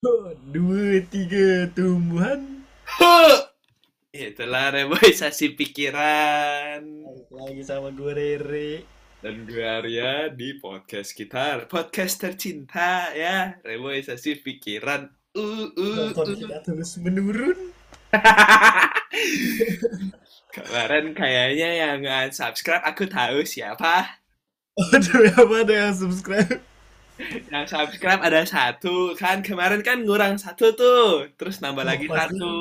Dua, tiga, tumbuhan. Itulah reboisasi pikiran. Balik lagi sama gue Rere. Dan gue Arya di podcast kita, podcast tercinta ya, reboisasi pikiran. Uh, uh, uh. kita terus menurun. Kemarin kayaknya yang subscribe aku tahu siapa. Aduh, apa ada yang subscribe? Yang subscribe ada satu kan kemarin kan ngurang satu tuh, terus nambah Oh, lagi pasti. satu.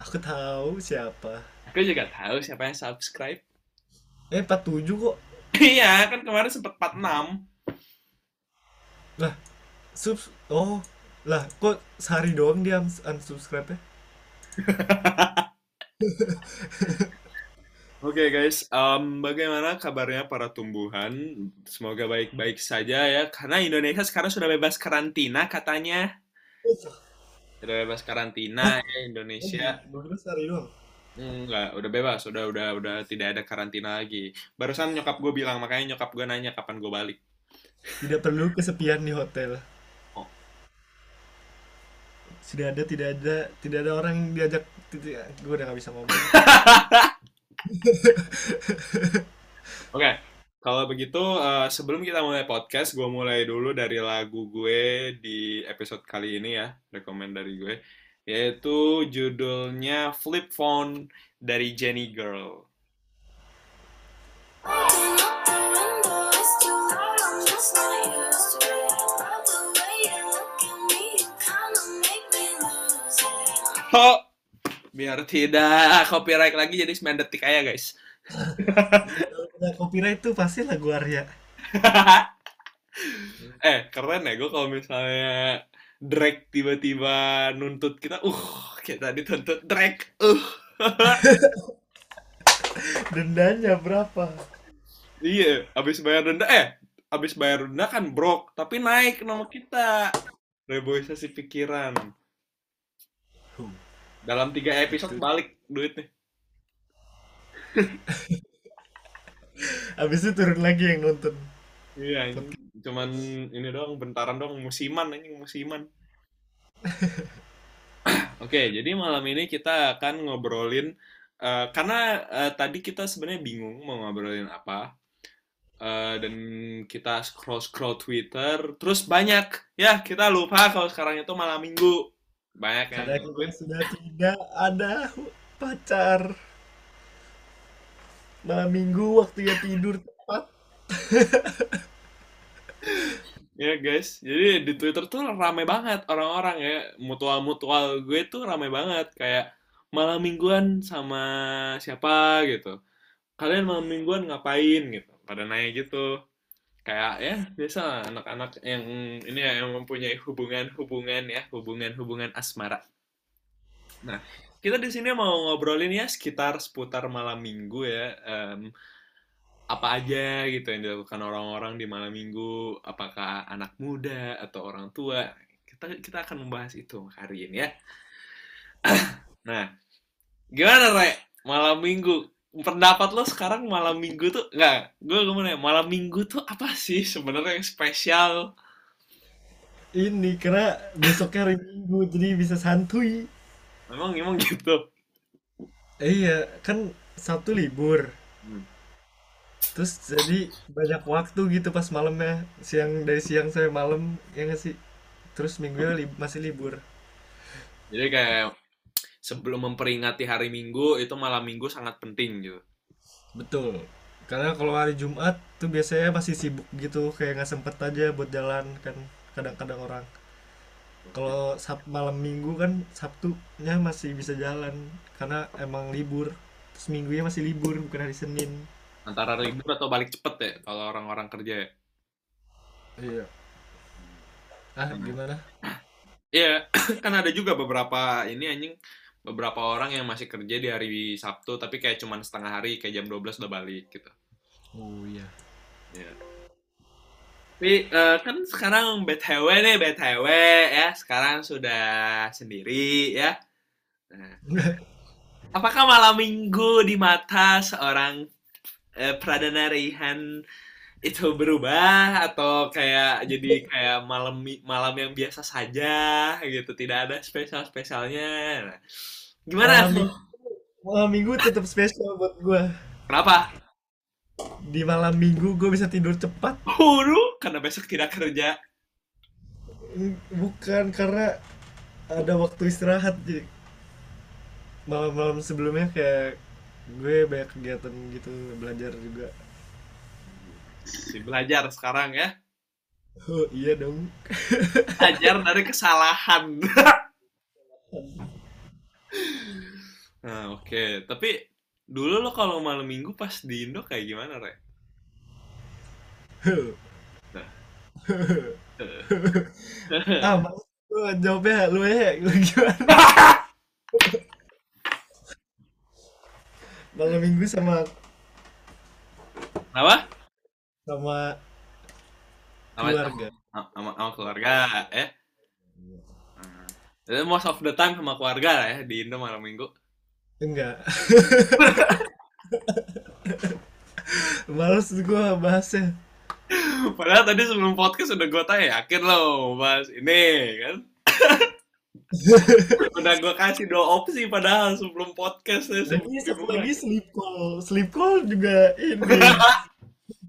Aku tahu siapa. Aku juga tahu siapa yang subscribe. Eh, 47 kok. Iya kan kemarin sempet 46 Lah, subs... Oh, lah kok sehari doang dia uns- unsubscribe ya? Oke guys, em, bagaimana kabarnya para tumbuhan? Semoga baik-baik saja ya, karena Indonesia sekarang sudah bebas karantina katanya. Sudah bebas karantina ya Indonesia. Kira sehari doang. Enggak, udah bebas, udah udah udah tidak ada karantina lagi. Barusan nyokap gue bilang, makanya nyokap gue nanya kapan gue balik. Tidak perlu kesepian di hotel. Oh. Sudah ada, tidak ada, tidak ada orang yang diajak. Gue udah gak bisa ngomong. Oke, kalau begitu eh, sebelum kita mulai podcast, gue mulai dulu dari lagu gue di episode kali ini ya, rekomend dari gue, yaitu judulnya Flip Phone dari Jenny Girl. Ho! Biar tidak copyright lagi jadi 9 detik aja guys. Kalau kena copyright itu pasti lagu Arya. eh, keren ya gue kalau misalnya Drake tiba-tiba nuntut kita, uh, kita dituntut Drake, uh. Dendanya berapa? Iya, abis bayar denda, eh, abis bayar denda kan brok, tapi naik nama kita. Reboisasi pikiran. Dalam tiga episode Itu. balik duitnya. Habis itu turun lagi yang nonton. Iya, ini cuman ini doang, bentaran doang, musiman ini musiman. Oke, jadi malam ini kita akan ngobrolin eh, karena eh, tadi kita sebenarnya bingung mau ngobrolin apa. Eh, dan kita scroll-scroll Twitter, terus banyak ya kita lupa kalau sekarang itu malam minggu. Banyak yang Karena kita sudah tidak ada pacar. Malam minggu waktunya tidur tepat. Ya guys, jadi di Twitter tuh rame banget orang-orang ya, mutual-mutual gue tuh rame banget kayak malam mingguan sama siapa gitu. Kalian malam mingguan ngapain gitu? Pada nanya gitu. Kayak ya biasa anak-anak yang ini ya yang mempunyai hubungan-hubungan ya, hubungan-hubungan asmara. Nah, kita di sini mau ngobrolin ya sekitar seputar malam minggu ya. Em, apa aja gitu yang dilakukan orang-orang di malam minggu, apakah anak muda atau orang tua. Kita kita akan membahas itu hari ini ya. Nah, gimana Re? Malam minggu. Pendapat lo sekarang malam minggu tuh enggak, gue gimana ya? Malam minggu tuh apa sih sebenarnya yang spesial? Ini karena besoknya hari minggu jadi bisa santuy. Memang emang gitu. Eh, iya, kan Sabtu libur. Hmm. Terus jadi banyak waktu gitu pas malamnya. Siang dari siang sampai malam ya nggak sih? Terus minggunya li- masih libur. Jadi kayak sebelum memperingati hari Minggu itu malam Minggu sangat penting gitu. Betul. Karena kalau hari Jumat tuh biasanya masih sibuk gitu, kayak nggak sempet aja buat jalan kan kadang-kadang orang. Kalau Sab malam Minggu kan Sabtunya masih bisa jalan karena emang libur. Terus Minggunya masih libur bukan hari Senin. Antara libur atau balik cepet ya kalau orang-orang kerja ya. Iya. Ah, gimana? Iya, kan ada juga beberapa ini anjing beberapa orang yang masih kerja di hari Sabtu tapi kayak cuman setengah hari kayak jam 12 udah balik gitu. Oh iya. Iya. Tapi eh, kan sekarang BTW nih BTW ya, sekarang sudah sendiri ya. Nah, apakah malam minggu di mata seorang eh, Pradana Raihan itu berubah atau kayak jadi kayak malam malam yang biasa saja gitu, tidak ada spesial spesialnya. Nah, gimana? malam minggu malam minggu tetap spesial buat gue Kenapa? di malam minggu gue bisa tidur cepat Huru karena besok tidak kerja. bukan karena ada waktu istirahat jadi malam-malam sebelumnya kayak gue banyak kegiatan gitu belajar juga Si belajar sekarang ya. oh iya dong Belajar dari kesalahan. Nah, oke. Tapi dulu lo kalau malam minggu pas di Indo kayak gimana, Re? Nah. ah lu jawabnya lu ya lu gimana malam minggu sama Apa? Sama Sama, keluarga sama, sama keluarga, ya? Nah, Jadi most of the time sama keluarga lah ya di Indo malam minggu. enggak males gua bahasnya Padahal tadi sebelum podcast udah gue tanya yakin lo bahas ini kan. udah gue kasih dua opsi padahal sebelum podcast ya. lagi satu lagi sleep call sleep call juga ini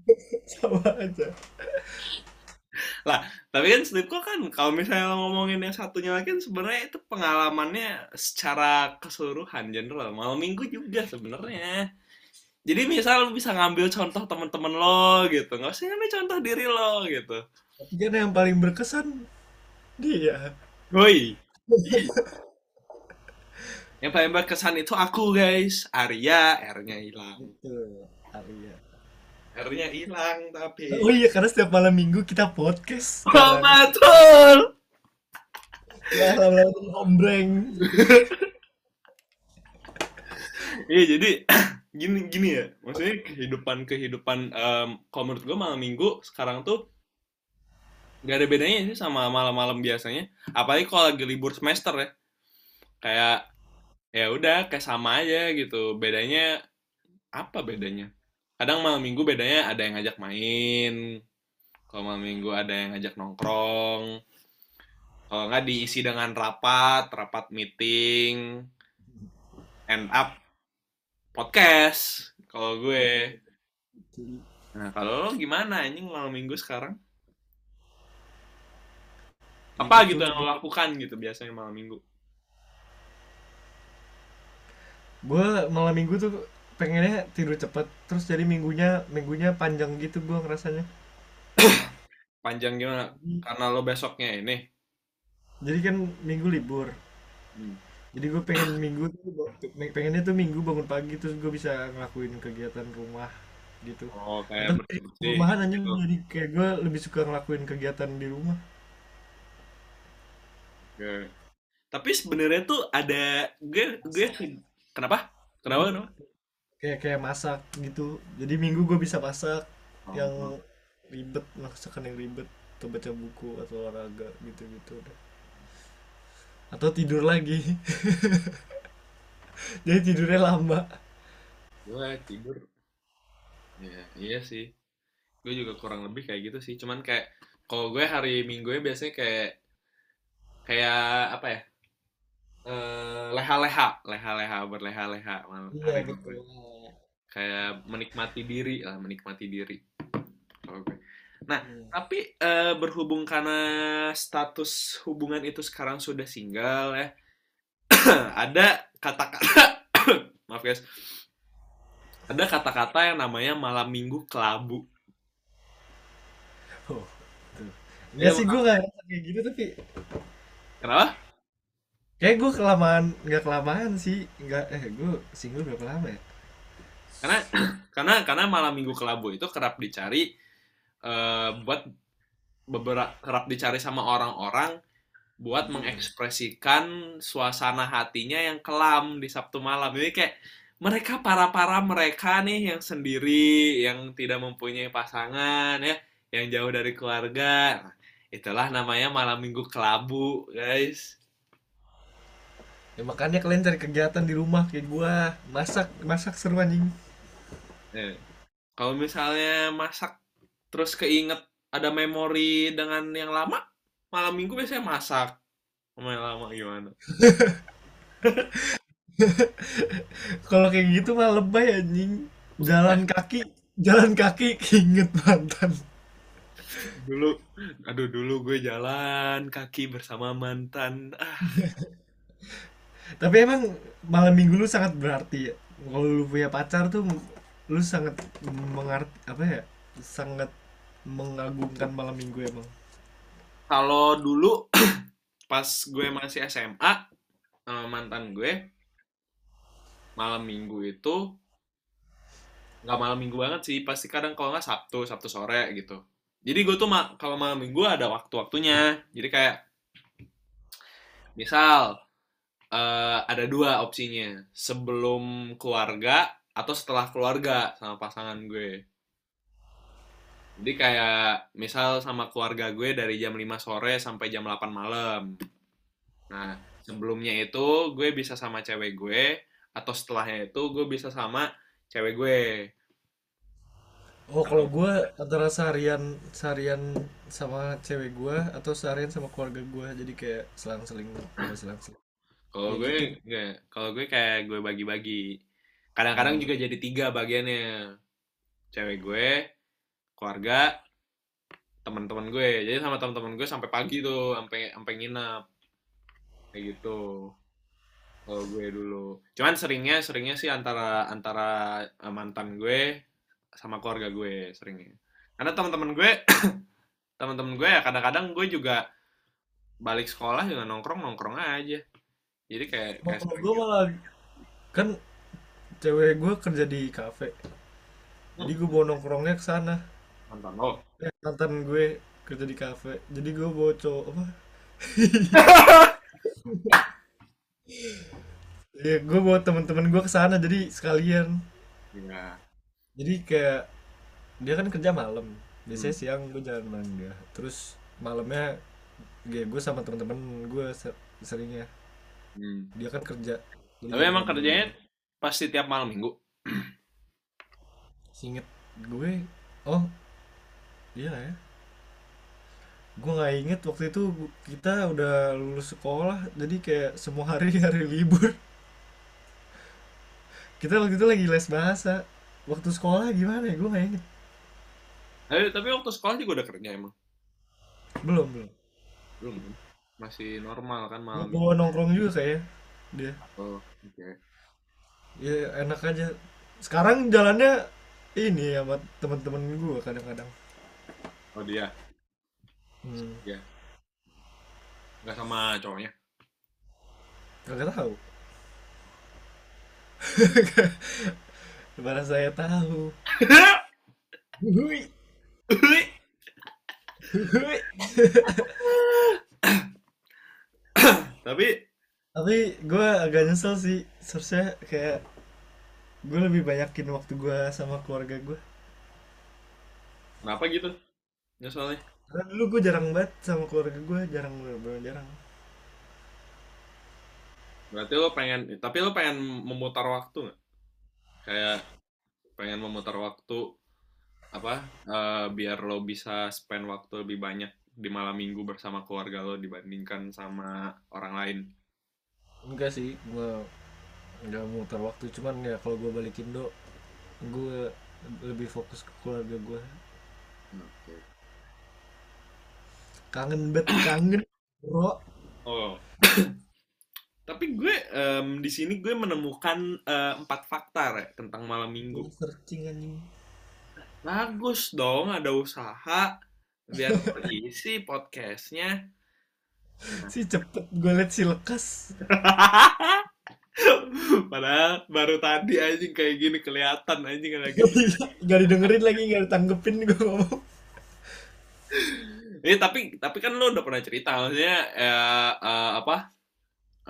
sama aja Lah, tapi kan sleep call kan kalau misalnya ngomongin yang satunya lagi kan sebenarnya itu pengalamannya secara keseluruhan general. Malam minggu juga sebenarnya. Jadi misal lu bisa ngambil contoh teman-teman lo gitu, nggak usah ngambil contoh diri lo gitu. tapi kan yang paling berkesan dia Woi. yang paling berkesan itu aku guys, Arya, R-nya hilang. itu Arya R-nya hilang tapi. oh iya karena setiap malam minggu kita podcast Oh, betul. ya lama-lama hombreng Iya jadi gini gini ya, maksudnya kehidupan kehidupan em, kalau menurut gue malam minggu sekarang tuh gak ada bedanya sih sama malam-malam biasanya. Apalagi kalau lagi libur semester ya, kayak ya udah kayak sama aja gitu. Bedanya apa bedanya? Kadang malam minggu bedanya ada yang ngajak main, kalau malam minggu ada yang ngajak nongkrong, kalau nggak diisi dengan rapat, rapat meeting, end up podcast kalau gue. Nah, kalau lo gimana anjing malam minggu sekarang? Apa gitu yang lo lakukan gitu biasanya malam minggu? gue malam minggu tuh pengennya tidur cepet terus jadi minggunya minggunya panjang gitu gue ngerasanya Panjang gimana? Karena lo besoknya ini. jadi kan minggu libur Hmm. jadi gue pengen minggu tuh pengennya tuh minggu bangun pagi terus gue bisa ngelakuin kegiatan rumah gitu Oh, kayak rumahan aja gitu. jadi kayak gue lebih suka ngelakuin kegiatan di rumah Oke. Tapi sebenarnya tuh ada gue gue kenapa? Kenapa? Kenapa? Kayak kayak masak gitu jadi minggu gue bisa masak Oh. yang ribet masakan yang ribet atau baca buku atau olahraga gitu gitu udah atau tidur lagi jadi tidurnya lama Gue tidur. Ya, iya sih. Gue juga kurang lebih kayak gitu sih. Cuman kayak kalau gue hari Minggu biasanya kayak kayak apa ya? Eh, leha-leha, leha-leha, berleha-leha malam iya betul. Kayak menikmati diri lah, menikmati diri. Kalau gue. Nah, Hmm. tapi eh, berhubung karena status hubungan itu sekarang sudah single ya, ada kata-kata, maaf guys, ada kata-kata yang namanya malam minggu kelabu. oh, tuh. Nggak sih gue ngerasa kayak gitu tapi Kenapa? kayak gue kelamaan nggak kelamaan sih nggak eh gue single berapa lama ya Karena karena karena malam minggu kelabu itu kerap dicari eh, buat beberapa kerap dicari sama orang-orang buat mengekspresikan suasana hatinya yang kelam di Sabtu malam. Jadi kayak mereka para-para mereka nih yang sendiri, yang tidak mempunyai pasangan ya, yang jauh dari keluarga. Nah, itulah namanya malam minggu kelabu, guys. ya makanya kalian cari kegiatan di rumah kayak gue masak masak seru anjing Eh, kalau misalnya masak terus keinget ada memori dengan yang lama malam minggu biasanya masak sama yang lama gimana Kalau kayak gitu mah lebay anjing. Jalan kaki, jalan kaki inget mantan. dulu aduh dulu gue jalan kaki bersama mantan ah Tapi emang malam minggu lu sangat berarti ya. Kalau lu punya pacar tuh lu sangat mengerti apa ya? Sangat mengagungkan malam minggu emang. kalau dulu pas gue masih SMA sama mantan gue malam minggu itu nggak malam minggu banget sih pasti kadang kalau nggak Sabtu Sabtu sore gitu jadi gue tuh ma- kalau malam minggu ada waktu-waktunya jadi kayak misal eh, ada dua opsinya sebelum keluarga atau setelah keluarga sama pasangan gue jadi kayak misal sama keluarga gue dari jam 5 sore sampai jam 8 malam nah sebelumnya itu gue bisa sama cewek gue atau setelahnya itu gue bisa sama cewek gue Oh, kalau gue antara seharian seharian sama cewek gue atau seharian sama keluarga gue jadi kayak selang-seling selang-seling Kalau gue gitu. kalau gue kayak gue bagi-bagi. Kadang-kadang Hmm. juga jadi tiga bagiannya. Cewek gue, keluarga, teman-teman gue. Jadi sama teman-teman gue sampai pagi tuh, sampai sampai nginap. Kayak gitu. Kalau gue dulu. Cuman seringnya seringnya sih antara antara eh, mantan gue sama keluarga gue seringnya. Karena teman-teman gue teman-teman gue ya kadang-kadang gue juga balik sekolah juga nongkrong-nongkrong aja. Jadi kayak kayak gue malah kan cewek gue kerja di kafe jadi gue bawa nongkrongnya ke sana Mantan lo. eh, mantan gue kerja di kafe jadi gue bawa cowok apa ya gue bawa teman-teman gue ke sana jadi sekalian Iya. jadi kayak dia kan kerja malam biasanya Hmm. siang gue jalan dia terus malamnya ya gue sama teman-teman gue se- seringnya Hmm. dia kan kerja jadi Tapi emang kerjanya. Pasti tiap malam minggu. Seinget gue oh iya ya gue nggak inget waktu itu kita udah lulus sekolah jadi kayak semua hari hari libur kita waktu itu lagi les bahasa waktu sekolah gimana ya gue nggak inget Tapi, tapi waktu sekolah juga udah kerja emang. belum belum Belum. Masih normal kan gue malam bawa minggu. nongkrong juga kayak dia Oh, oke. Ya enak aja sekarang jalannya ini ya sama teman-teman gue kadang-kadang Oh dia. hmm, Ya. Nggak sama cowoknya. kagak tahu Mana saya tahu Hui, hui. tapi tapi gue agak nyesel sih seharusnya kayak gue lebih banyakin waktu gue sama keluarga gue kenapa gitu? Nyeselnya. karena dulu gue jarang banget sama keluarga gue jarang bener jarang Berarti lo pengen, tapi lo pengen memutar waktu nggak? Kayak pengen memutar waktu apa eh, biar lo bisa spend waktu lebih banyak di malam minggu bersama keluarga lo dibandingkan sama orang lain. Enggak sih gue nggak muter waktu cuman ya kalau gue balik Indo gue lebih fokus ke keluarga gue Oke. kangen bet kangen bro Oh. Tapi gue em, di sini gue menemukan eh, empat fakta Re, tentang malam minggu. gue searching anjing Bagus dong, ada usaha biar terisi podcastnya. Si cepet gue liat si lekas. Padahal baru tadi anjing kayak gini kelihatan anjing lagi. nggak didengerin lagi nggak ditanggepin gue ngomong. Eh tapi tapi kan lo udah pernah cerita maksudnya ya eh, apa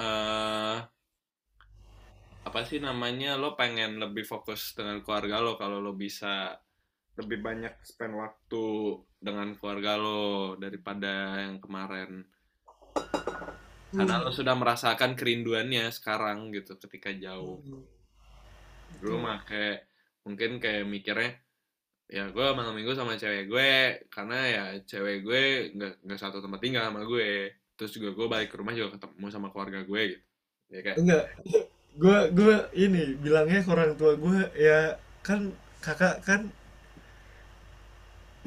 eh apa sih namanya lo pengen lebih fokus dengan keluarga lo kalau lo bisa lebih banyak spend waktu dengan keluarga lo daripada yang kemarin karena lo sudah merasakan kerinduannya sekarang gitu ketika jauh. Dulu mah kayak mungkin kayak mikirnya ya gue malam minggu sama cewek gue karena ya cewek gue nggak nggak satu tempat tinggal sama gue. Terus juga gue balik ke rumah juga ketemu sama keluarga gue gitu. Ya kayak enggak. Gue gue ini bilangnya ke orang tua gue ya kan kakak kan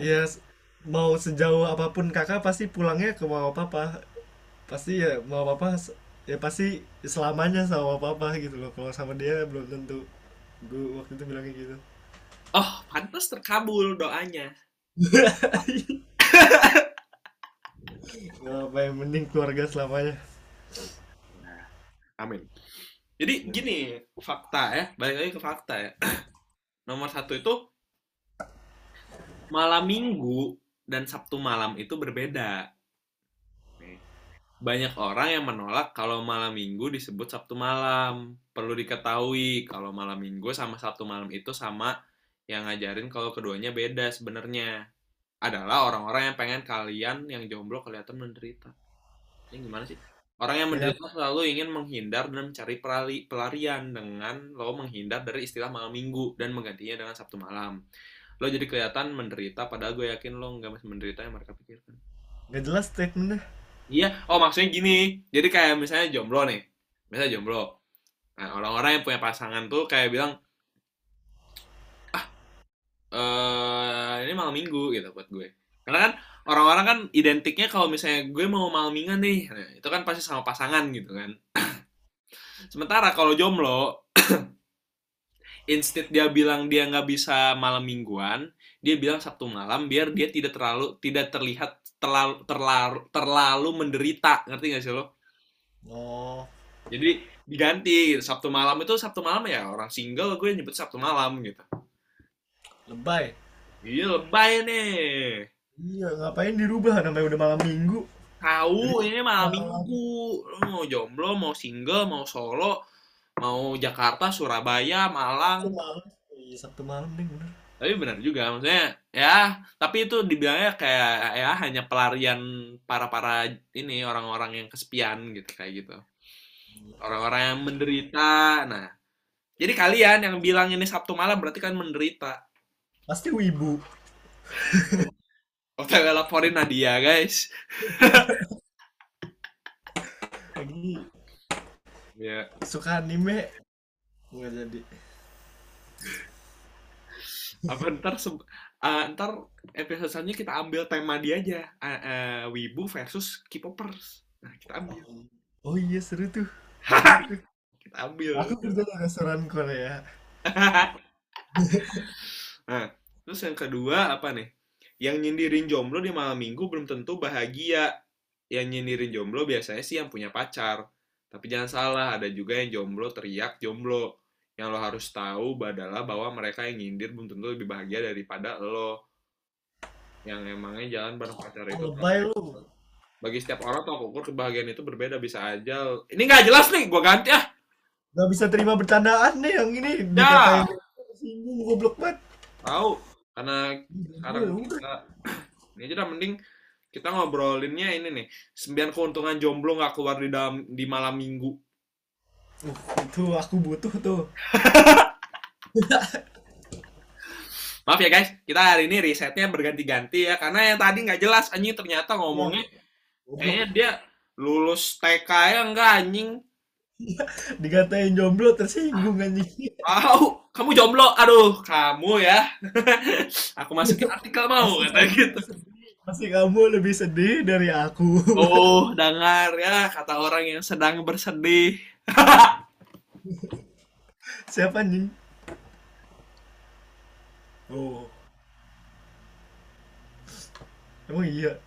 ya mau sejauh apa pun kakak pasti pulangnya ke mama papa pasti ya mama papa s- ya pasti selamanya sama papa gitu loh. Kalau sama dia belum tentu. Gue waktu itu bilangnya gitu. Oh pantas terkabul doanya. Nggak apa yang mending keluarga selamanya? Amin. Jadi gini fakta ya. Balik lagi ke fakta ya. Nomor satu itu malam minggu dan sabtu malam itu berbeda. Banyak orang yang menolak kalau malam minggu disebut sabtu malam. Perlu diketahui kalau malam minggu sama sabtu malam itu sama yang ngajarin kalau keduanya beda sebenarnya. Adalah orang-orang yang pengen kalian yang jomblo kelihatan menderita. Ini gimana sih? Orang yang ya menderita selalu ingin menghindar dan mencari pelari- pelarian dengan lo menghindar dari istilah malam minggu dan menggantinya dengan Sabtu malam. Lo jadi kelihatan menderita padahal gue yakin lo nggak masih menderita yang mereka pikirkan. nggak jelas statementnya Iya, oh maksudnya gini. Jadi kayak misalnya jomblo nih. Misalnya jomblo. Nah, orang-orang yang punya pasangan tuh kayak bilang, eh ini malam minggu gitu buat gue. Karena kan orang-orang kan identiknya kalau misalnya gue mau malam mingguan nih, nah, itu kan pasti sama pasangan gitu kan. Sementara kalau jomblo, instead dia bilang dia nggak bisa malam mingguan, dia bilang Sabtu malam biar dia tidak terlalu tidak terlihat terlalu terlalu terlalu menderita, ngerti gak sih lo? oh Jadi diganti. Sabtu malam itu Sabtu malam ya orang single gue nyebut Sabtu malam gitu. lebay Iya lebay nih. iya ngapain dirubah namanya udah malam minggu Tahu ini malam malam minggu. Lo mau jomblo, mau single, mau solo, mau Jakarta, Surabaya, Sabtu Malang. malam iya Sabtu malam deh bener Tapi benar juga maksudnya ya, tapi itu dibilangnya kayak ya hanya pelarian para-para ini orang-orang yang kesepian gitu kayak gitu. Orang-orang yang menderita. Nah, jadi kalian yang bilang ini Sabtu malam berarti kan menderita. pasti wibu OTW laporin Nadia, guys. lagi Ya, suka anime nggak jadi apa ntar se- ah, ntar episode selanjutnya kita ambil tema dia aja. Ah, ah, Wibu versus K-popers. Nah, kita ambil. oh iya seru tuh seru tuh Kita ambil. aku kerja di restoran Korea Nah, terus yang kedua apa nih? Yang nyindirin jomblo di malam minggu belum tentu bahagia. Yang nyindirin jomblo biasanya sih yang punya pacar. Tapi jangan salah, ada juga yang jomblo teriak jomblo. Yang lo harus tahu adalah bahwa mereka yang nyindir belum tentu lebih bahagia daripada lo. Yang emangnya jalan bareng pacar itu. lebay lu Bagi setiap orang tolak ukur kebahagiaan itu berbeda bisa aja. Ini nggak jelas nih, gua ganti ah. nggak bisa terima bercandaan nih yang ini Ya, singgung goblok banget tahu. Karena sekarang udah. kita ini aja dah mending kita ngobrolinnya ini nih sembilan keuntungan jomblo nggak keluar di dalam di malam minggu uh, itu aku butuh tuh. Maaf ya guys. Kita hari ini risetnya berganti-ganti ya karena yang tadi nggak jelas anjing ternyata ngomongnya kayaknya dia lulus TK ya enggak anjing. Dikatain jomblo tersinggung anjing. Tahu kamu jomblo? Aduh kamu ya. Aku masukin artikel mau kata gitu. pasti kamu lebih sedih dari aku. Oh dengar ya kata orang yang sedang bersedih siapa anjing? Oh. Emang iya?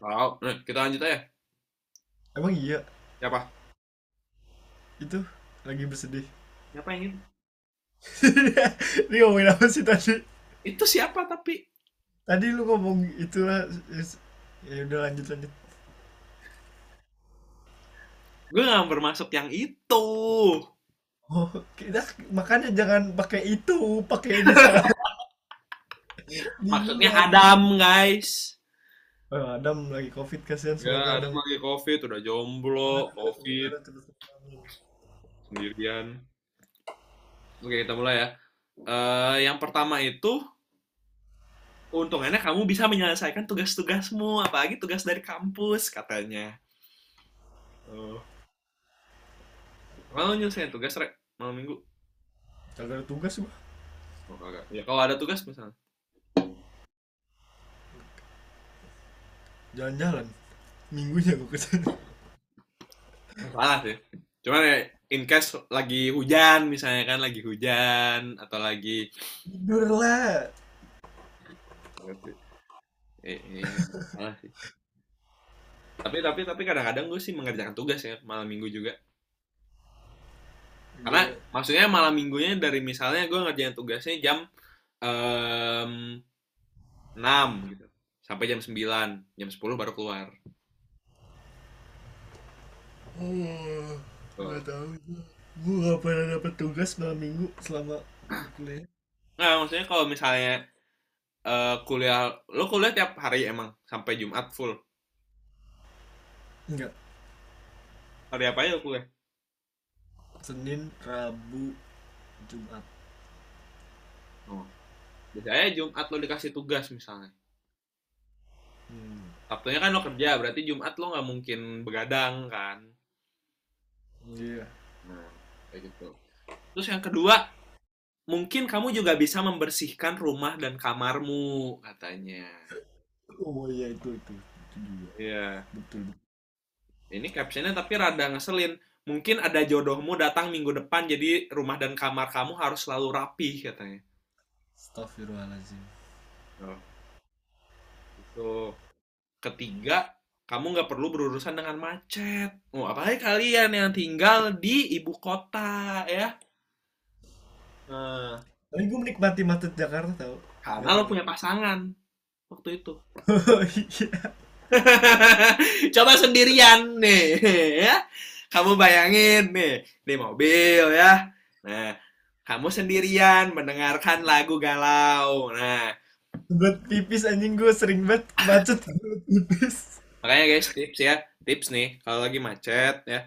Tahu. Nah, kita lanjut aja. Emang iya? Siapa? Itu lagi bersedih. Siapa yang ini ini ngomongin apa sih tadi? Itu siapa tapi? Tadi lu ngomong itulah ya udah lanjut lanjut gue nggak bermaksud yang itu. Oh kita makanya jangan pakai itu pakai ini. Maksudnya Bingung. Adam guys. Oh, Adam lagi covid kasihan ya Adam lagi covid udah jomblo covid. Sendirian. Oke kita mulai ya. Eh, yang pertama itu Keuntungannya kamu bisa menyelesaikan tugas-tugasmu, apalagi tugas dari kampus katanya. Oh. Kalau nyelesain tugas, Rek, malam minggu? kagak ada tugas gua Oh, kagak. Ya kalau ada tugas misalnya. jalan-jalan minggunya gua ke sana Salah sih. Cuman ya, in case lagi hujan misalnya kan, lagi hujan atau lagi tidur lah eh, eh, salah sih. Tapi tapi tapi kadang-kadang gue sih mengerjakan tugas ya malam minggu juga. Karena Iya. maksudnya malam minggunya dari misalnya gue ngerjain tugasnya jam em, 6 gitu. Sampai jam 9, jam 10 baru keluar. oh nggak tahu gua gak pernah dapet tugas malam minggu selama kuliah Nah, maksudnya kalau misalnya eh, kuliah, lo kuliah tiap hari emang sampai Jumat full. enggak Hari apa aja lo kuliah? Senin Rabu Jumat Oh. Biasanya Jumat lo dikasih tugas misalnya. hmm. Sabtunya kan lo kerja, berarti Jumat lo nggak mungkin begadang kan. iya Nah, kayak gitu. Terus yang kedua, mungkin kamu juga bisa membersihkan rumah dan kamarmu, katanya. oh iya itu itu Iya. betul Ini captionnya tapi rada ngeselin. Mungkin ada jodohmu datang minggu depan, jadi rumah dan kamar kamu harus selalu rapi, katanya. Astagfirullahaladzim Itu. Ketiga, kamu nggak perlu berurusan dengan macet. Oh, apalagi kalian yang tinggal di ibu kota, ya. Nah, tapi gue menikmati macet Jakarta tau karena lo punya pasangan waktu itu. oh iya Coba sendirian nih, ya. Kamu bayangin nih, di mobil ya. Nah, kamu sendirian mendengarkan lagu galau. Nah, buat pipis anjing gue sering banget macet pipis makanya guys tips ya, tips nih kalau lagi macet ya.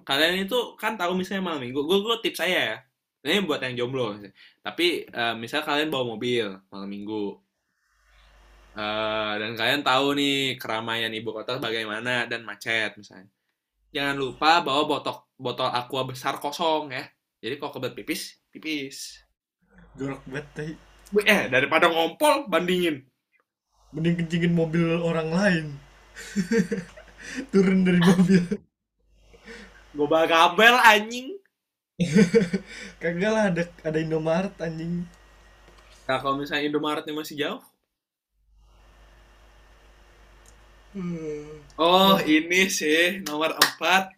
Kalian itu kan tahu misalnya malam minggu, gue gue tips saya ya. Ini buat yang jomblo. sih. Tapi eh, misal kalian bawa mobil malam minggu, Eh, dan kalian tahu nih keramaian ibu kota bagaimana dan macet misalnya. Jangan lupa bawa botol botol aqua besar kosong ya. Jadi kalau kebelet pipis, pipis. jorok banget Eh, daripada ngompol, bandingin. mending kencingin mobil orang lain turun dari mobil Gobal kabel anjing. kagak lah ada ada Indomaret anjing Nah, kalau misalnya Indomaretnya masih jauh. Oh, ini sih nomor 4.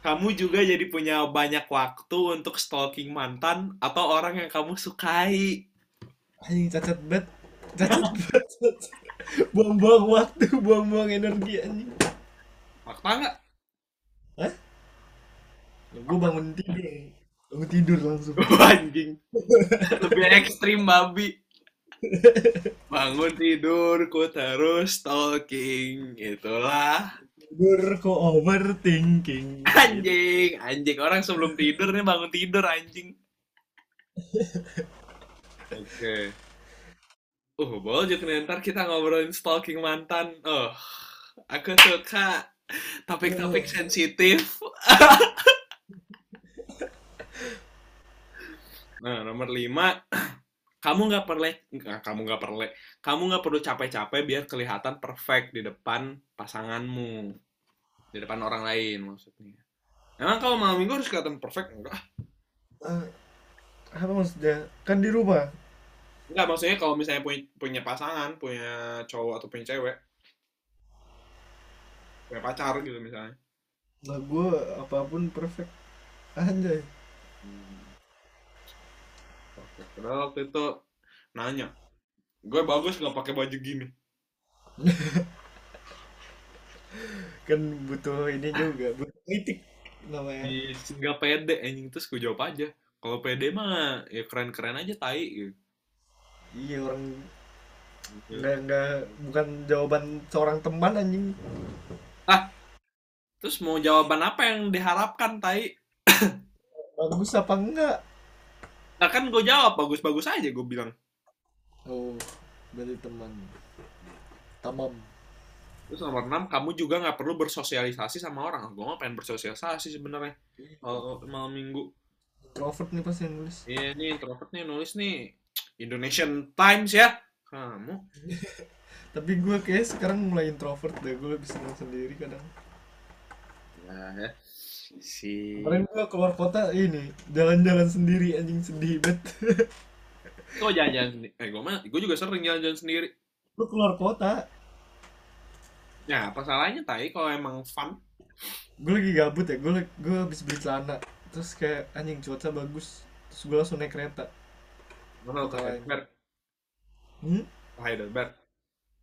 Kamu juga jadi punya banyak waktu untuk stalking mantan atau orang yang kamu sukai. anjing cacat banget cacat banget buang-buang waktu buang-buang energi anjing Fakta nggak? gue bangun tidur bangun tidur langsung anjing. Lebih ekstrim babi. Bangun tidur, ku terus stalking. Itulah. tidur kok overthinking Anjing, anjing. Orang sebelum tidur nih bangun tidur, anjing. Oke. Uh, boleh nih ntar kita ngobrolin stalking mantan. Oh, aku suka topik-topik sensitif. nah, nomor 5 kamu nggak perlu kamu nggak perlu kamu nggak perlu capek-capek biar kelihatan perfect di depan pasanganmu. Di depan orang lain maksudnya. Emang kalau malam minggu harus kelihatan perfect enggak Eh, apa maksudnya? Kan di rumah. Enggak maksudnya kalau misalnya punya punya pasangan punya cowok atau punya cewek. Punya pacar gitu misalnya. Lah gue apa pun perfect. Anjay. Oke, Padahal waktu itu nanya, gue bagus nggak pakai baju gini. kan butuh ini juga butuh kritik namanya Ih, nggak pede anjing terus gue jawab aja. Kalau pede mah ya keren-keren aja tai gitu. iya orang nggak nggak bukan jawaban seorang teman anjing Terus mau jawaban apa yang diharapkan tai? bagus apa enggak Nah kan gue jawab bagus-bagus aja gue bilang. oh berarti teman tamam Terus nomor 6, kamu juga nggak perlu bersosialisasi sama orang. Gue nggak pengen bersosialisasi sebenarnya. Kalau malam minggu. introvert nih pasti yang nulis Iya nih, introvert nih nulis nih. Indonesian Times ya. Kamu. tapi gue kayak sekarang mulai introvert deh gue lebih senang sendiri kadang Nah, ya. Si... kemarin gue keluar kota ini jalan-jalan sendiri anjing sedih bet Kok jalan-jalan sendiri? Eh, gue mah, gue juga sering jalan-jalan sendiri. lu keluar kota Ya, apa salahnya, Tai, kalau emang fun? gue lagi gabut ya gue gue habis beli celana terus kayak anjing cuaca bagus terus gue langsung naik kereta Mana Kota lain. Heidelberg? hmm? Heidelberg.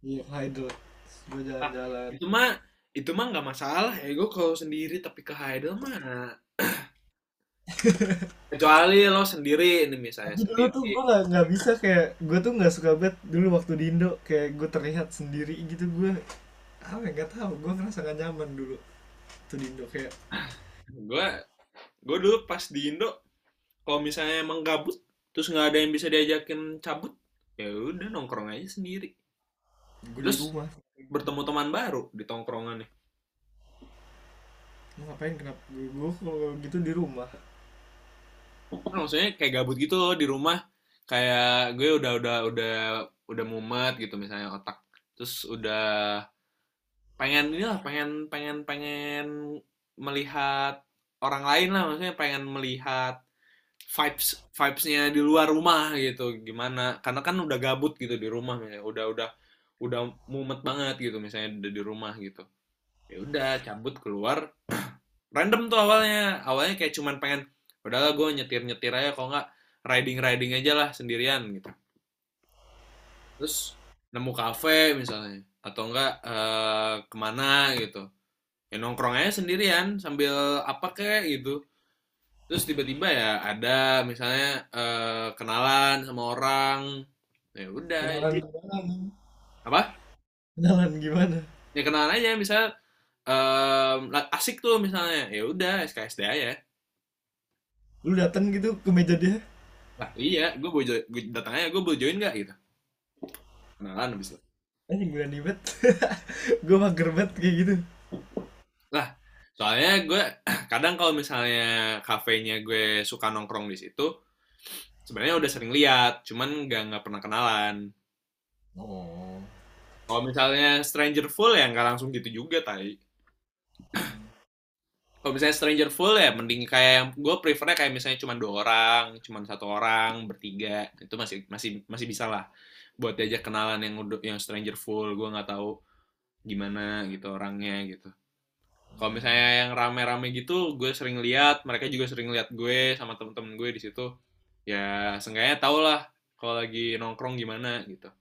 iya Heidel gue jalan-jalan Itu mah, itu mah nggak masalah ya. Gue kalau sendiri tapi ke Heidel mah... Kecuali lo sendiri, ini misalnya Tapi dulu tuh sendiri. gue gak, nggak bisa kayak gue tuh nggak suka banget dulu waktu di Indo kayak gue terlihat sendiri gitu gue apa ya nggak tahu gue ngerasa gak nyaman dulu tuh di Indo kayak gue gue dulu pas di Indo kalau misalnya emang gabut terus nggak ada yang bisa diajakin cabut ya udah nongkrong aja sendiri gue di Terus? rumah bertemu teman baru di tongkrongan nih mau ngapain? Kenapa? Gue, kalau gitu di rumah. Kan maksudnya kayak gabut gitu loh di rumah. Kayak gue udah udah udah udah mumet gitu misalnya otak. Terus udah pengen inilah pengen pengen pengen melihat orang lain lah. Maksudnya pengen melihat vibes vibesnya di luar rumah gitu. Gimana? Karena kan udah gabut gitu di rumah. Misalnya udah udah udah mumet banget gitu misalnya udah di rumah gitu. Ya udah cabut keluar. Random tuh awalnya. Awalnya kayak cuman pengen udahlah gue nyetir nyetir aja kalau nggak riding riding aja lah sendirian gitu. Terus nemu kafe misalnya atau enggak eh, ke mana gitu. Ya nongkrong aja sendirian sambil apa kek gitu. Terus tiba-tiba ya ada misalnya eh, kenalan sama orang. Ya udah kenalan? Apa? Kenalan gimana? Ya kenalan aja misalnya la- asik tuh misalnya. Ya udah SKSD aja. Lu datang gitu ke meja dia? Lah iya gue boleh gue datang aja gue boleh join nggak gitu? Kenalan habis itu. Anjing gue bet gue mager banget kayak gitu. Soalnya gue kadang kalau misalnya kafenya gue suka nongkrong di situ sebenarnya udah sering lihat cuman nggak nggak pernah kenalan. Oh kalau misalnya stranger full ya nggak langsung gitu juga tai. Kalau misalnya stranger full ya mending kayak yang gue prefernya kayak misalnya cuma dua orang cuma satu orang bertiga. Itu masih masih masih bisa lah buat diajak kenalan yang yang stranger full. Gue nggak tahu gimana gitu orangnya gitu. Kalau misalnya yang rame-rame gitu gue sering lihat mereka juga sering lihat gue sama temen-temen gue di situ. Ya seenggaknya tau lah kalau lagi nongkrong gimana gitu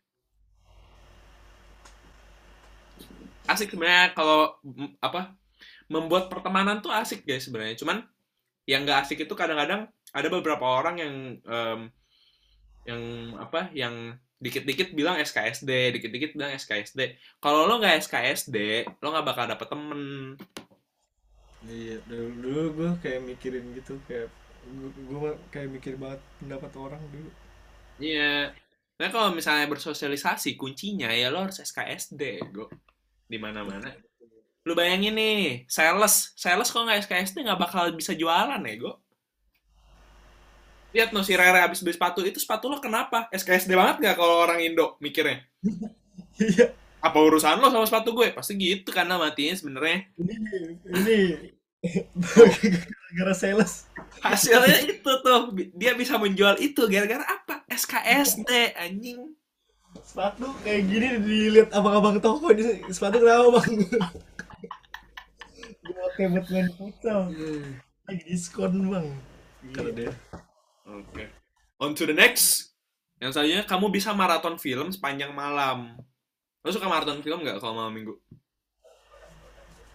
asik sebenarnya kalau mm, apa membuat pertemanan tuh asik guys sebenarnya. Cuman yang nggak asik itu kadang-kadang ada beberapa orang yang em, yang apa yang dikit-dikit bilang SKSD dikit-dikit bilang SKSD kalau lo nggak SKSD lo nggak bakal dapet temen. Iya dulu, dulu gue kayak mikirin gitu kayak gue, gue kayak mikir banget pendapat orang dulu. Iya. Nah kalau misalnya bersosialisasi kuncinya ya lo harus SKSD go di mana-mana. Lu bayangin nih sales. Sales kok nggak SKSD nggak bakal bisa jualan ya go lihat no si Rere habis beli sepatu. Itu sepatu lo kenapa? SKSD banget nggak kalau orang Indo mikirnya? Iya. Apa urusan lo sama sepatu gue? Pasti gitu karena matinya sebenarnya. Ini ini. Gara-gara sales. Hasilnya itu tuh. Dia bisa menjual itu gara-gara apa? SKSD anjing sepatu kayak gini dilihat abang-abang toko ini sepatu kenapa bang? Gue pakai buat main futsal. Lagi diskon bang. Kalau dia. Oke. On to the next. Yang selanjutnya kamu bisa maraton film sepanjang malam. Lo suka maraton film nggak kalau malam minggu?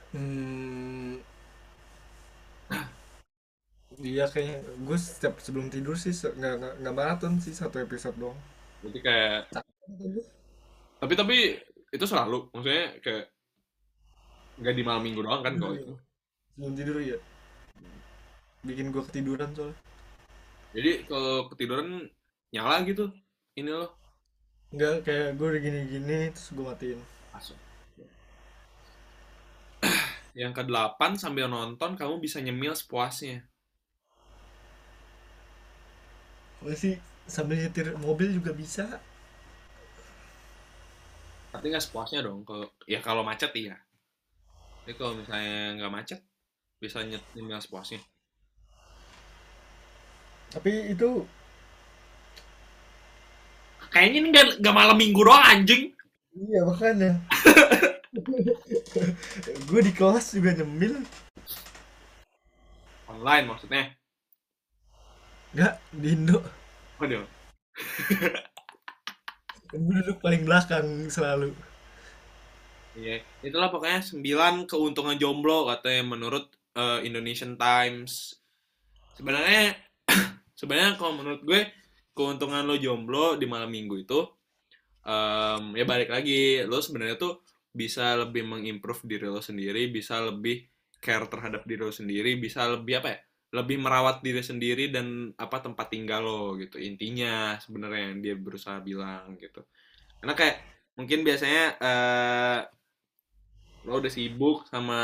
hmm, iya kayaknya. Gue setiap sebelum tidur sih nggak nggak nggak maraton sih satu episode doang. Berarti kayak tapi tapi itu selalu maksudnya kayak nggak di malam minggu doang kan kalau itu. sebelum tidur ya bikin gue ketiduran soalnya Jadi kalau ketiduran nyala gitu ini lo Enggak kayak gue udah gini-gini terus gue matiin. Masuk. Yang kedelapan sambil nonton kamu bisa nyemil sepuasnya. Gue sih sambil nyetir mobil juga bisa. Tapi nggak sepuasnya dong. Kalau ya kalau macet iya. Tapi kalau misalnya nggak macet bisa nyet- nyemil sepuasnya. Tapi itu Kayaknya ini nggak nggak malam minggu doang anjing. iya makanya. gue di kelas juga nyemil. Online maksudnya. Enggak di Indo. Waduh. Gue duduk paling belakang selalu. Iya, itulah pokoknya 9 keuntungan jomblo katanya menurut eh, Indonesian Times. Sebenarnya sebenarnya kalau menurut gue keuntungan lo jomblo di malam minggu itu em, ya balik lagi lo sebenarnya tuh bisa lebih mengimprove diri lo sendiri, bisa lebih care terhadap diri lo sendiri, bisa lebih apa ya? Lebih merawat diri sendiri dan apa tempat tinggal lo gitu. Intinya sebenarnya yang dia berusaha bilang gitu. Karena kayak mungkin biasanya eh lo udah sibuk sama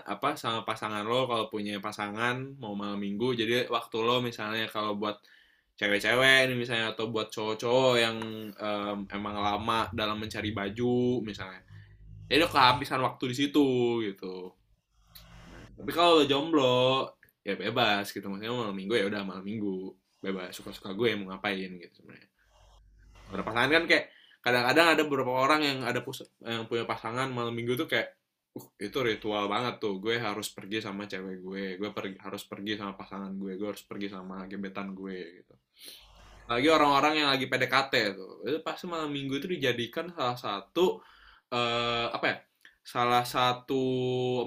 apa sama pasangan lo kalau punya pasangan mau malam minggu jadi waktu lo misalnya kalau buat cewek-cewek ini misalnya atau buat cowok-cowok yang em, emang lama dalam mencari baju misalnya ya udah kehabisan waktu di situ gitu tapi kalau lo jomblo ya bebas gitu. Maksudnya malam minggu ya udah malam minggu. Bebas suka-suka gue mau ngapain gitu sebenarnya. Ada pasangan kan kayak kadang-kadang ada beberapa orang yang ada pus- yang punya pasangan malam minggu tuh kayak uh itu ritual banget tuh. Gue harus pergi sama cewek gue gue pergi harus pergi sama pasangan gue gue harus pergi sama gebetan gue gitu. Lagi orang-orang yang lagi PDKT tuh itu pasti malam minggu itu dijadikan salah satu eh, apa ya salah satu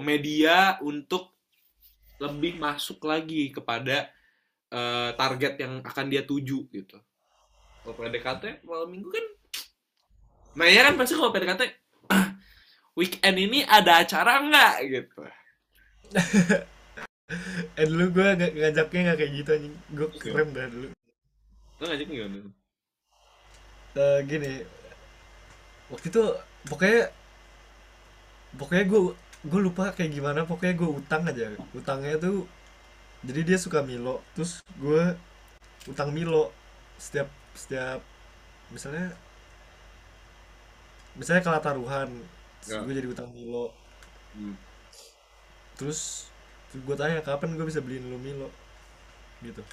media untuk lebih masuk lagi kepada eh, target yang akan dia tuju gitu kalau PDKT malam minggu kan nah ya kan pasti kalau PDKT weekend ini ada acara nggak gitu Eh dulu gue ng ngajaknya nggak kayak gitu anjing. Gue keren dah dulu. lo ngajak gimana Eh, gini. Waktu itu pokoknya pokoknya gue gue lupa kayak gimana pokoknya gue utang aja. Utangnya tuh jadi dia suka Milo terus gue utang Milo. Setiap setiap misalnya misalnya kalah taruhan terus Ya. gue jadi utang Milo. Hmm. terus gue tanya kapan gue bisa beliin lu Milo? Gitu.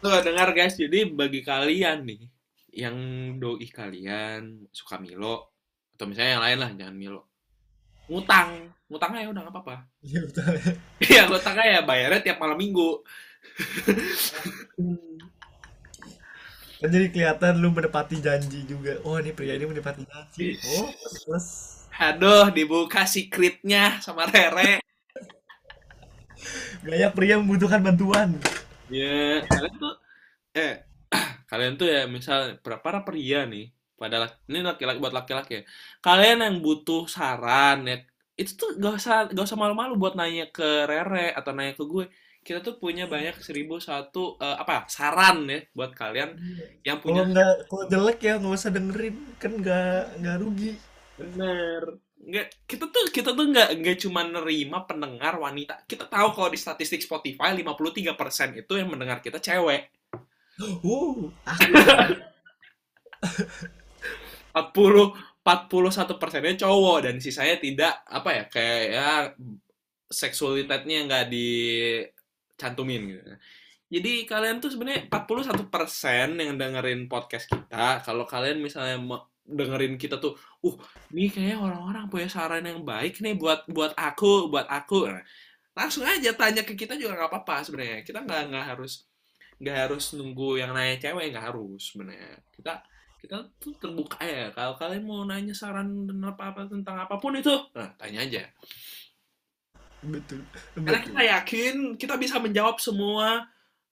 Tuh dengar guys, jadi bagi kalian nih yang doi kalian suka Milo atau misalnya yang lain lah jangan Milo. Ngutang, ngutang aja udah nggak apa-apa. Iya betul. Iya, ngutang aja bayarnya tiap malam minggu. Kan jadi kelihatan lu menepati janji juga. Oh ini pria ini menepati janji. Oh plus. Aduh, dibuka secretnya sama Rere. Gaya pria membutuhkan bantuan. Ya, kalian tuh eh kalian tuh ya misal para para pria nih, pada ini laki-laki buat laki-laki ya. Kalian yang butuh saran ya, itu tuh gak usah gak usah malu-malu buat nanya ke Rere atau nanya ke gue. Kita tuh punya banyak seribu satu eh, apa saran ya buat kalian yang Kalau punya nggak kalau jelek ya nggak usah dengerin kan nggak nggak rugi. bener nggak kita tuh kita tuh nggak nggak cuma nerima pendengar wanita kita tahu kalau di statistik Spotify 53% itu yang mendengar kita cewek Uh, 40 41 persennya cowok dan sisanya tidak apa ya kayak ya seksualitasnya nggak dicantumin gitu. Jadi kalian tuh sebenarnya 41 persen yang dengerin podcast kita. Kalau kalian misalnya dengerin kita tuh, uh, ini kayaknya orang-orang punya saran yang baik nih buat buat aku, buat aku. Nah, langsung aja tanya ke kita juga nggak apa-apa sebenarnya. Kita nggak nggak harus nggak harus nunggu yang nanya cewek nggak harus sebenarnya. Kita kita tuh terbuka ya kalau kalian mau nanya saran dan apa apa tentang apa pun itu nah tanya aja. Betul. karena Betul. kita yakin kita bisa menjawab semua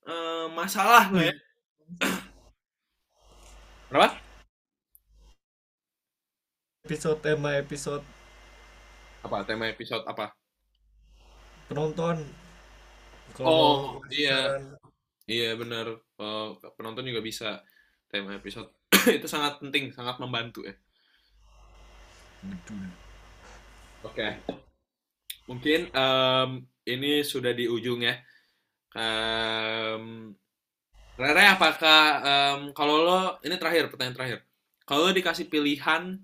eh, masalah lo ya. Berapa? Episode tema episode. Apa? Tema episode apa? Penonton. Oh, mau iya. saran, iya benar. Penonton juga bisa. Tema episode itu sangat penting, sangat membantu ya. betul Oke. Mungkin em, ini sudah di ujung ya. Em, Rere, apakah em, kalau lo ini terakhir pertanyaan terakhir. Kalau lo dikasih pilihan,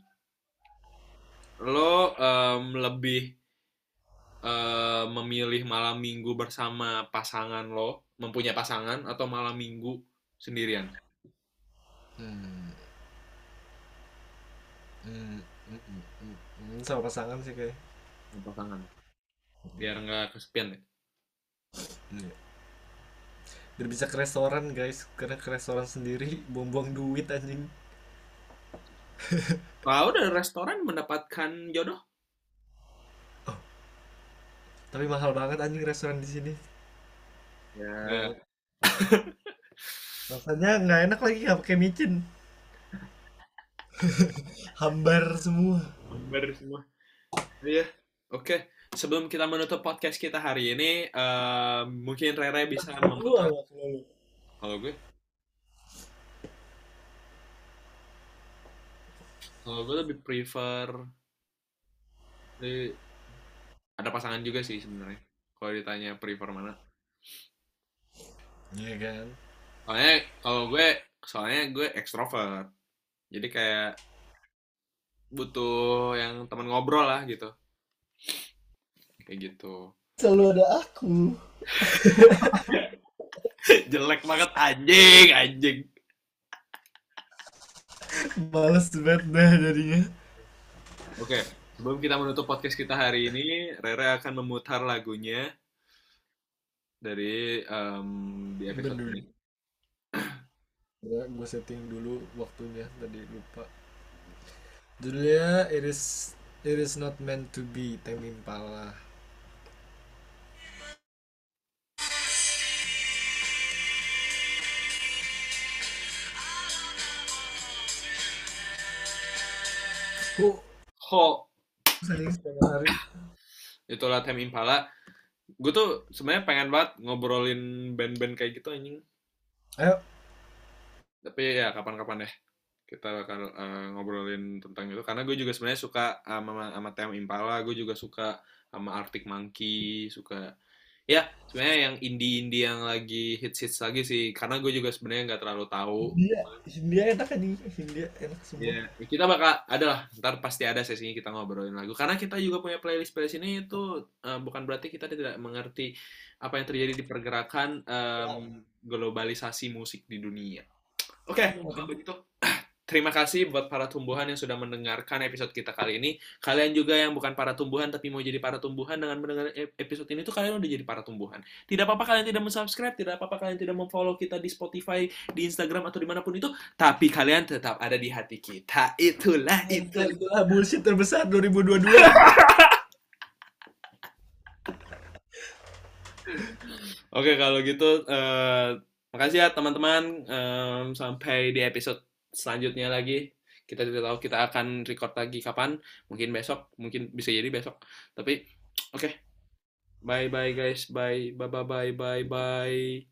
lo em, lebih em, memilih malam minggu bersama pasangan lo, mempunyai pasangan atau malam minggu sendirian? hmm. Hmm, hmm, hmm, hmm, hmm, sama pasangan sih kayak. Pasangan. Biar nggak kesepian ya. Iya. biar bisa ke restoran guys. Karena ke restoran sendiri buang-buang duit anjing. Kalau dari restoran mendapatkan jodoh, tapi mahal banget anjing restoran di sini. Ya. Rasanya nggak enak lagi nggak pakai micin hambar semua Gambar semua. Iya, oke. Sebelum kita menutup podcast kita hari ini, eh, mungkin Rere bisa apa kalau gue, kalau gue lebih prefer, di- ada pasangan juga sih sebenarnya. Kalau ditanya prefer mana, iya kan soalnya kalau gue, soalnya gue ekstrovert. Jadi kayak butuh yang teman ngobrol lah gitu, kayak gitu. selalu ada aku Jelek banget anjing, anjing. males banget dah jadinya Oke, sebelum kita menutup podcast kita hari ini, Rere akan memutar lagunya dari em, di episode Bener. ini. Gue setting dulu waktunya tadi lupa judulnya it is it is not meant to be Tame Impala Oh, Ho, hari. itulah Tame Impala. Gue tuh sebenarnya pengen banget ngobrolin band-band kayak gitu anjing. Ayo, Tapi ya kapan-kapan deh kita bakal eh, ngobrolin tentang itu karena gue juga sebenarnya suka sama sama Tame Impala, gue juga suka sama Arctic Monkey, suka ya sebenarnya yang indie-indie yang lagi hits-hits lagi sih karena gue juga sebenarnya nggak terlalu tahu Hindia, Hindia enak kan nih, Hindia enak semua. Iya, kita bakal ada lah, ntar pasti ada sesinya kita ngobrolin lagu. Karena kita juga punya playlist playlist ini itu eh, bukan berarti kita tidak mengerti apa yang terjadi di pergerakan em, globalisasi musik di dunia. Oke, kalau begitu terima kasih buat para tumbuhan yang sudah mendengarkan episode kita kali ini. Kalian juga yang bukan para tumbuhan tapi mau jadi para tumbuhan dengan mendengar e- episode ini tuh kalian udah jadi para tumbuhan. Tidak apa-apa kalian tidak subscribe tidak apa-apa kalian tidak memfollow kita di Spotify, di Instagram atau di mana pun itu, tapi kalian tetap ada di hati kita. Itulah itu. Itulah bullshit terbesar 2022. Oke, kalau gitu eh, makasih ya teman-teman. Em, sampai di episode selanjutnya lagi. Kita tidak tahu kita akan record lagi kapan. Mungkin besok, mungkin bisa jadi besok. Tapi oke. Bye bye guys. Bye bye bye bye bye.